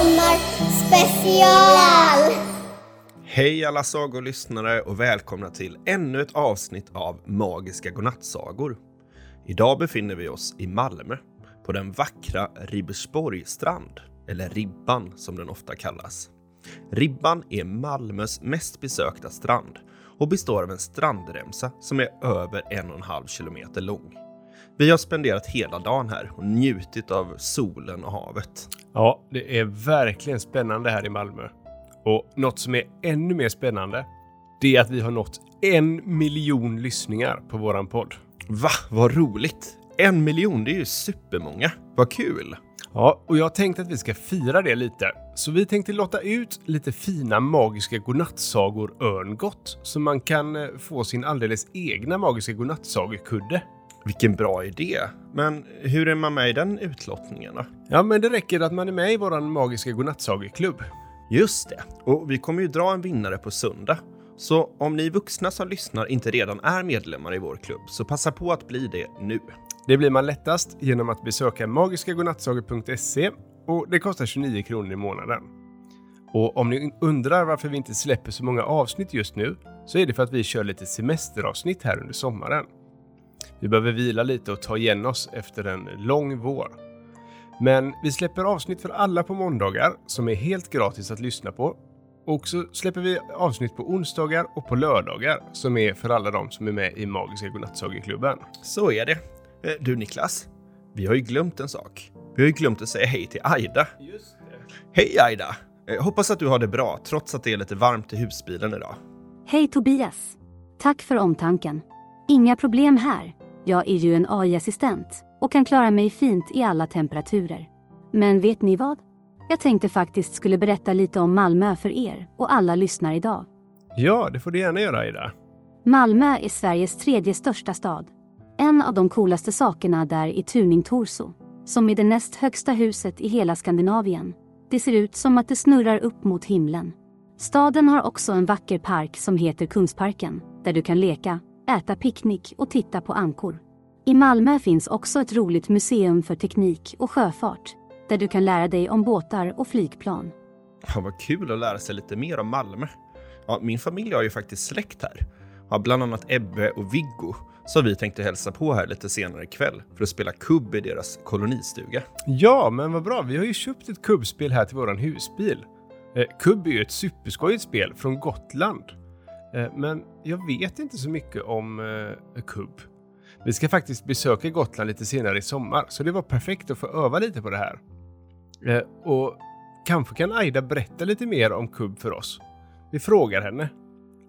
Sommarspecial! Hej alla sagolyssnare och välkomna till ännu ett avsnitt av Magiska godnattsagor. Idag befinner vi oss i Malmö, på den vackra Ribersborgsstrand, eller Ribban som den ofta kallas. Ribban är Malmös mest besökta strand och består av en strandremsa som är över en och en halv kilometer lång. Vi har spenderat hela dagen här och njutit av solen och havet. Ja, det är verkligen spännande här i Malmö. Och något som är ännu mer spännande, det är att vi har nått en miljon lyssningar på våran podd. Va, vad roligt! En miljon, det är ju supermånga. Vad kul! Ja, och jag tänkte att vi ska fira det lite. Så vi tänkte låta ut lite fina magiska godnattsagor örngott så man kan eh, få sin alldeles egna magiska godnattsagekudde. Vilken bra idé. Men hur är man med i den utlottningen då? Ja, men det räcker att man är med i våran magiska godnattsageklubb. Just det. Och vi kommer ju dra en vinnare på söndag. Så om ni vuxna som lyssnar inte redan är medlemmar i vår klubb, så passa på att bli det nu. Det blir man lättast genom att besöka magiskagodnattsagor.se och det kostar 29 kronor i månaden. Och om ni undrar varför vi inte släpper så många avsnitt just nu så är det för att vi kör lite semesteravsnitt här under sommaren. Vi behöver vila lite och ta igen oss efter en lång vår. Men vi släpper avsnitt för alla på måndagar som är helt gratis att lyssna på. Och så släpper vi avsnitt på onsdagar och på lördagar som är för alla de som är med i Magiska Godnattsageklubben. Så är det. Eh, Du Niklas, vi har ju glömt en sak. Vi har ju glömt att säga hej till Aida. Just det. Hej Aida! Eh, Hoppas att du har det bra, trots att det är lite varmt i husbilen idag. Hej Tobias! Tack för omtanken. Inga problem här. Jag är ju en AI-assistent och kan klara mig fint i alla temperaturer. Men vet ni vad? Jag tänkte faktiskt skulle berätta lite om Malmö för er och alla lyssnar idag. Ja, det får du gärna göra Ida. Malmö är Sveriges tredje största stad. En av de coolaste sakerna där är Tuning Torso, som är det näst högsta huset i hela Skandinavien. Det ser ut som att det snurrar upp mot himlen. Staden har också en vacker park som heter Kungsparken, där du kan leka, äta picknick och titta på ankor. I Malmö finns också ett roligt museum för teknik och sjöfart, där du kan lära dig om båtar och flygplan. Ja, vad kul att lära sig lite mer om Malmö. Ja, min familj har ju faktiskt släkt här. Ja, bland annat Ebbe och Viggo, som vi tänkte hälsa på här lite senare ikväll för att spela kubb i deras kolonistuga. Ja, men vad bra. Vi har ju köpt ett kubbspel här till våran husbil. Eh, kubb är ju ett superskojigt spel från Gotland. Eh, men jag vet inte så mycket om eh, kubb. Vi ska faktiskt besöka Gotland lite senare i sommar, så det var perfekt att få öva lite på det här. Eh, och kanske kan Aida berätta lite mer om kubb för oss. Vi frågar henne.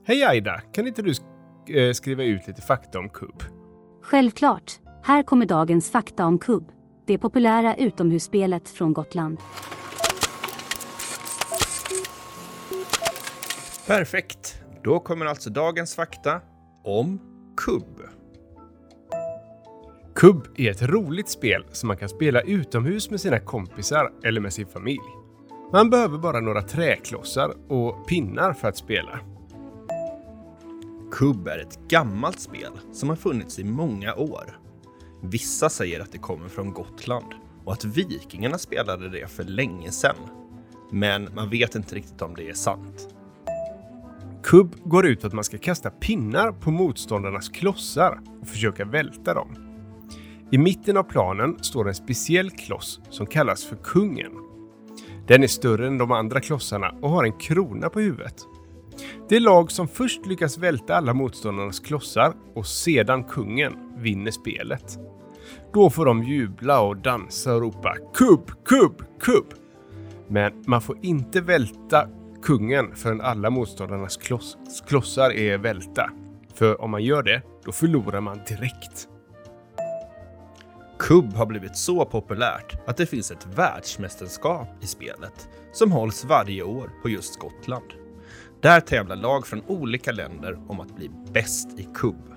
Hej Aida, kan inte du sk- eh, skriva ut lite fakta om kubb? Självklart. Här kommer dagens fakta om kubb. Det populära utomhusspelet från Gotland. Perfekt. Då kommer alltså dagens fakta om kubb. Kubb är ett roligt spel som man kan spela utomhus med sina kompisar eller med sin familj. Man behöver bara några träklossar och pinnar för att spela. Kubb är ett gammalt spel som har funnits i många år. Vissa säger att det kommer från Gotland och att vikingarna spelade det för länge sedan. Men man vet inte riktigt om det är sant. Kubb går ut på att man ska kasta pinnar på motståndarnas klossar och försöka välta dem. I mitten av planen står en speciell kloss som kallas för Kungen. Den är större än de andra klossarna och har en krona på huvudet. Det lag som först lyckas välta alla motståndarnas klossar och sedan kungen vinner spelet. Då får de jubla och dansa och ropa kubb, kubb, kubb. Men man får inte välta kungen förrän alla motståndarnas kloss, klossar är välta. För om man gör det, då förlorar man direkt. Kubb har blivit så populärt att det finns ett världsmästerskap i spelet som hålls varje år på just Skottland. Där tävlar lag från olika länder om att bli bäst i kubb.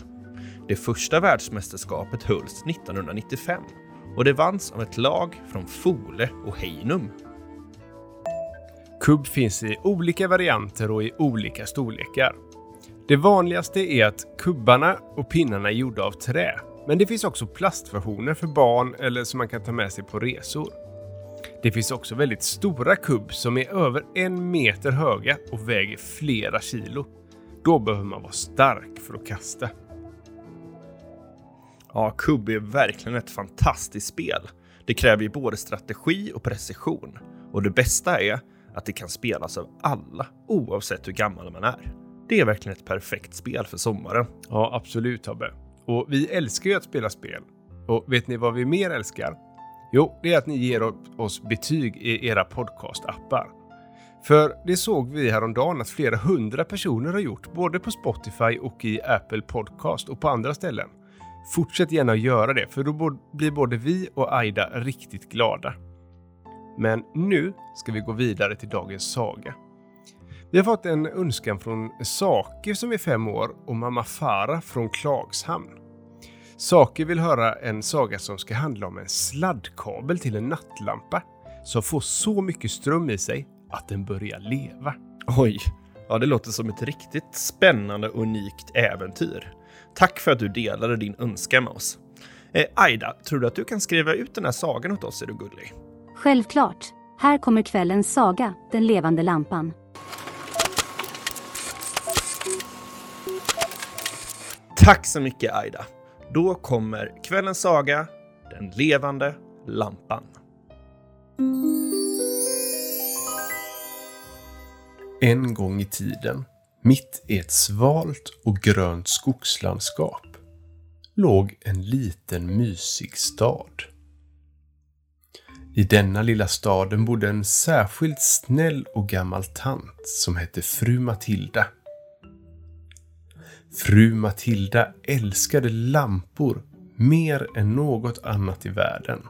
Det första världsmästerskapet hölls 1995 och det vanns av ett lag från Fole och Heinum. Kubb finns i olika varianter och i olika storlekar. Det vanligaste är att kubbarna och pinnarna är gjorda av trä, men det finns också plastversioner för barn eller som man kan ta med sig på resor. Det finns också väldigt stora kubb som är över en meter höga och väger flera kilo. Då behöver man vara stark för att kasta. Ja, kubb är verkligen ett fantastiskt spel. Det kräver ju både strategi och precision. Och det bästa är att det kan spelas av alla, oavsett hur gammal man är. Det är verkligen ett perfekt spel för sommaren. Ja, absolut Tobbe. Och vi älskar ju att spela spel. Och vet ni vad vi mer älskar? Jo, det är att ni ger oss betyg i era podcastappar. För det såg vi häromdagen att flera hundra personer har gjort, både på Spotify och i Apple Podcast och på andra ställen. Fortsätt gärna att göra det, för då blir både vi och Aida riktigt glada. Men nu ska vi gå vidare till dagens saga. Vi har fått en önskan från Sake som är fem år och mamma Farah från Klagshamn. Sake vill höra en saga som ska handla om en sladdkabel till en nattlampa som får så mycket ström i sig att den börjar leva. Oj, ja det låter som ett riktigt spännande och unikt äventyr. Tack för att du delade din önskan med oss. Eh, Aida, tror du att du kan skriva ut den här sagan åt oss? Är du gullig? Självklart. Här kommer kvällens saga, Den levande lampan. Tack så mycket Aida. Då kommer kvällens saga, Den levande lampan. En gång i tiden, mitt i ett svalt och grönt skogslandskap, låg en liten mysig stad. I denna lilla staden bodde en särskilt snäll och gammal tant som hette fru Matilda. Fru Matilda älskade lampor mer än något annat i världen.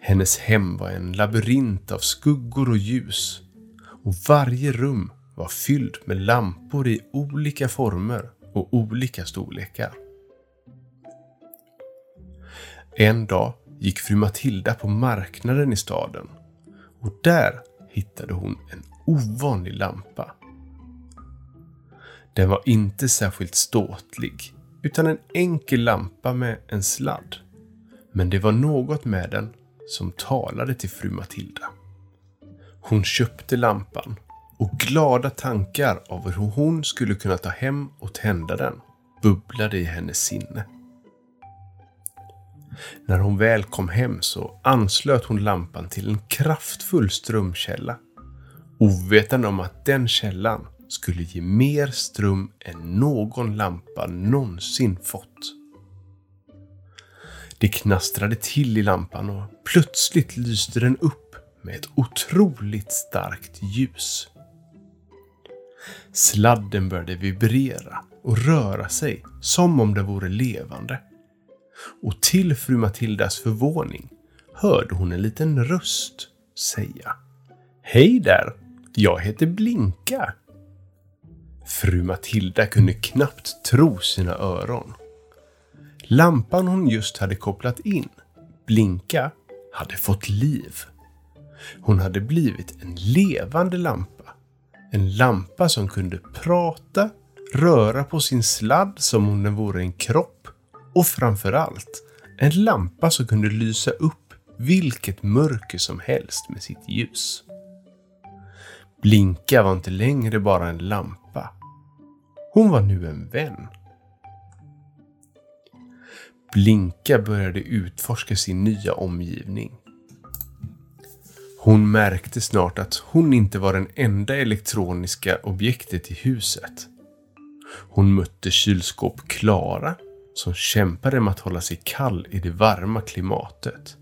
Hennes hem var en labyrint av skuggor och ljus och varje rum var fylld med lampor i olika former och olika storlekar. En dag gick fru Matilda på marknaden i staden och där hittade hon en ovanlig lampa. Den var inte särskilt ståtlig, utan en enkel lampa med en sladd. Men det var något med den som talade till fru Matilda. Hon köpte lampan och glada tankar av hur hon skulle kunna ta hem och tända den bubblade i hennes sinne. När hon väl kom hem så anslöt hon lampan till en kraftfull strömkälla. Ovetande om att den källan skulle ge mer ström än någon lampa någonsin fått. Det knastrade till i lampan och plötsligt lyste den upp med ett otroligt starkt ljus. Sladden började vibrera och röra sig som om det vore levande. Och till fru Matildas förvåning hörde hon en liten röst säga Hej där! Jag heter Blinka. Fru Matilda kunde knappt tro sina öron. Lampan hon just hade kopplat in, Blinka, hade fått liv. Hon hade blivit en levande lampa. En lampa som kunde prata, röra på sin sladd som om den vore en kropp och framförallt en lampa som kunde lysa upp vilket mörker som helst med sitt ljus. Blinka var inte längre bara en lampa. Hon var nu en vän. Blinka började utforska sin nya omgivning. Hon märkte snart att hon inte var den enda elektroniska objektet i huset. Hon mötte kylskåp Klara som kämpade med att hålla sig kall i det varma klimatet.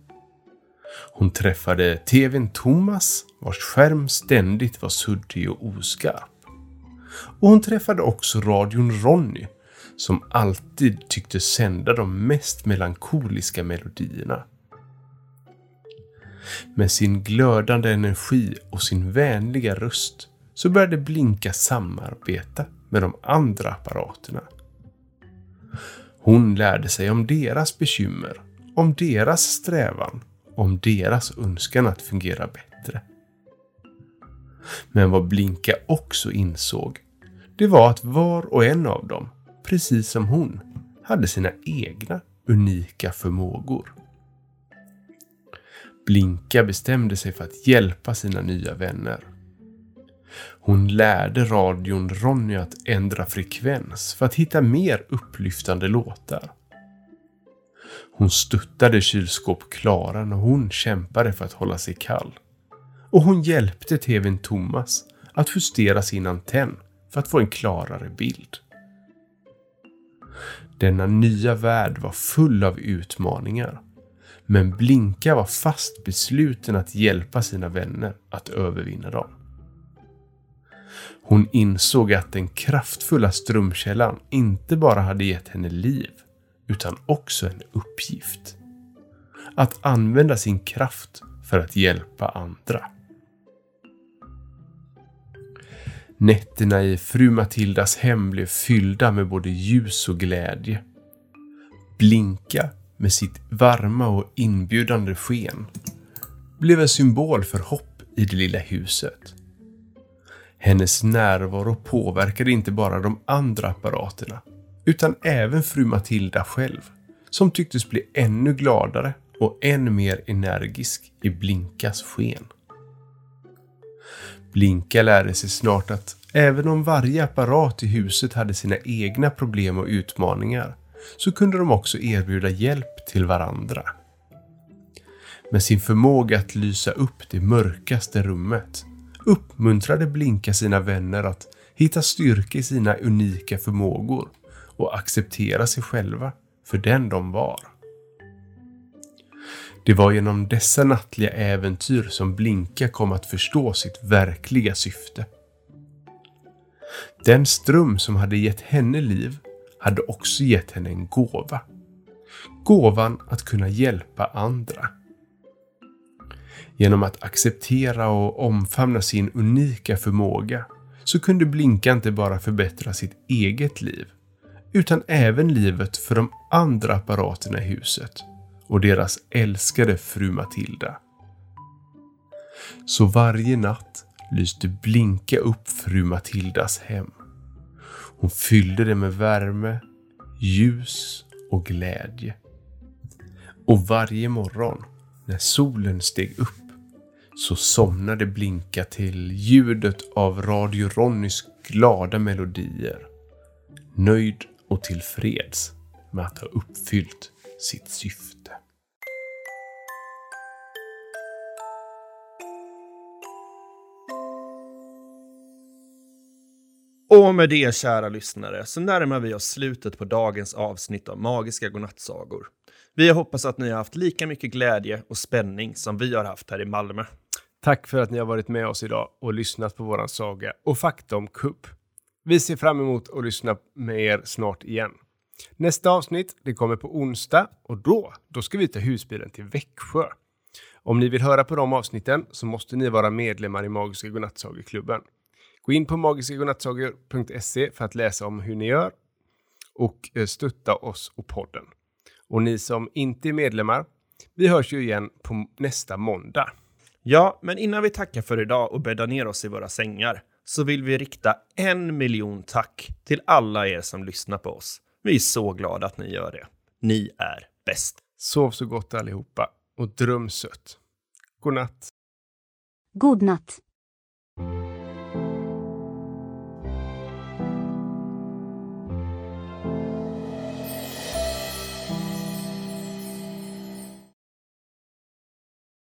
Hon träffade TVn Thomas vars skärm ständigt var suddig och oskarp. Och hon träffade också radion Ronny som alltid tyckte sända de mest melankoliska melodierna. Med sin glödande energi och sin vänliga röst så började Blinka samarbeta med de andra apparaterna. Hon lärde sig om deras bekymmer, om deras strävan, om deras önskan att fungera bättre. Men vad Blinka också insåg, det var att var och en av dem, precis som hon, hade sina egna unika förmågor. Blinka bestämde sig för att hjälpa sina nya vänner. Hon lärde radion Ronny att ändra frekvens för att hitta mer upplyftande låtar. Hon stöttade kylskåp Klara när hon kämpade för att hålla sig kall. Och hon hjälpte TVn Thomas att justera sin antenn för att få en klarare bild. Denna nya värld var full av utmaningar. Men Blinka var fast besluten att hjälpa sina vänner att övervinna dem. Hon insåg att den kraftfulla strömkällan inte bara hade gett henne liv, utan också en uppgift. Att använda sin kraft för att hjälpa andra. Nätterna i fru Matildas hem blev fyllda med både ljus och glädje. Blinka med sitt varma och inbjudande sken blev en symbol för hopp i det lilla huset. Hennes närvaro påverkade inte bara de andra apparaterna utan även fru Matilda själv som tycktes bli ännu gladare och än mer energisk i Blinkas sken. Blinka lärde sig snart att även om varje apparat i huset hade sina egna problem och utmaningar så kunde de också erbjuda hjälp till varandra. Med sin förmåga att lysa upp det mörkaste rummet uppmuntrade Blinka sina vänner att hitta styrka i sina unika förmågor och acceptera sig själva för den de var. Det var genom dessa nattliga äventyr som Blinka kom att förstå sitt verkliga syfte. Den ström som hade gett henne liv hade också gett henne en gåva. Gåvan att kunna hjälpa andra. Genom att acceptera och omfamna sin unika förmåga så kunde Blinka inte bara förbättra sitt eget liv utan även livet för de andra apparaterna i huset och deras älskade fru Matilda. Så varje natt lyste blinka upp fru Matildas hem. Hon fyllde det med värme, ljus och glädje. Och varje morgon när solen steg upp så somnade Blinka till ljudet av Radio Ronnys glada melodier. Nöjd och tillfreds med att ha uppfyllt sitt syfte. Och med det, kära lyssnare, så närmar vi oss slutet på dagens avsnitt av Magiska godnattsagor. Vi hoppas att ni har haft lika mycket glädje och spänning som vi har haft här i Malmö. Tack för att ni har varit med oss idag och lyssnat på våran saga och fakta om kupp. Vi ser fram emot att lyssna med er snart igen. Nästa avsnitt, det kommer på onsdag och då, då ska vi ta husbilen till Växjö. Om ni vill höra på de avsnitten så måste ni vara medlemmar i Magiska Godnattsagoklubben. Gå in på magiskagodnattsagor.se för att läsa om hur ni gör och eh, stötta oss och podden. Och ni som inte är medlemmar, vi hörs ju igen på nästa måndag. Ja, men innan vi tackar för idag och bäddar ner oss i våra sängar så vill vi rikta en miljon tack till alla er som lyssnar på oss. Vi är så glada att ni gör det. Ni är bäst. Sov så gott allihopa och dröm sött. God natt. God natt.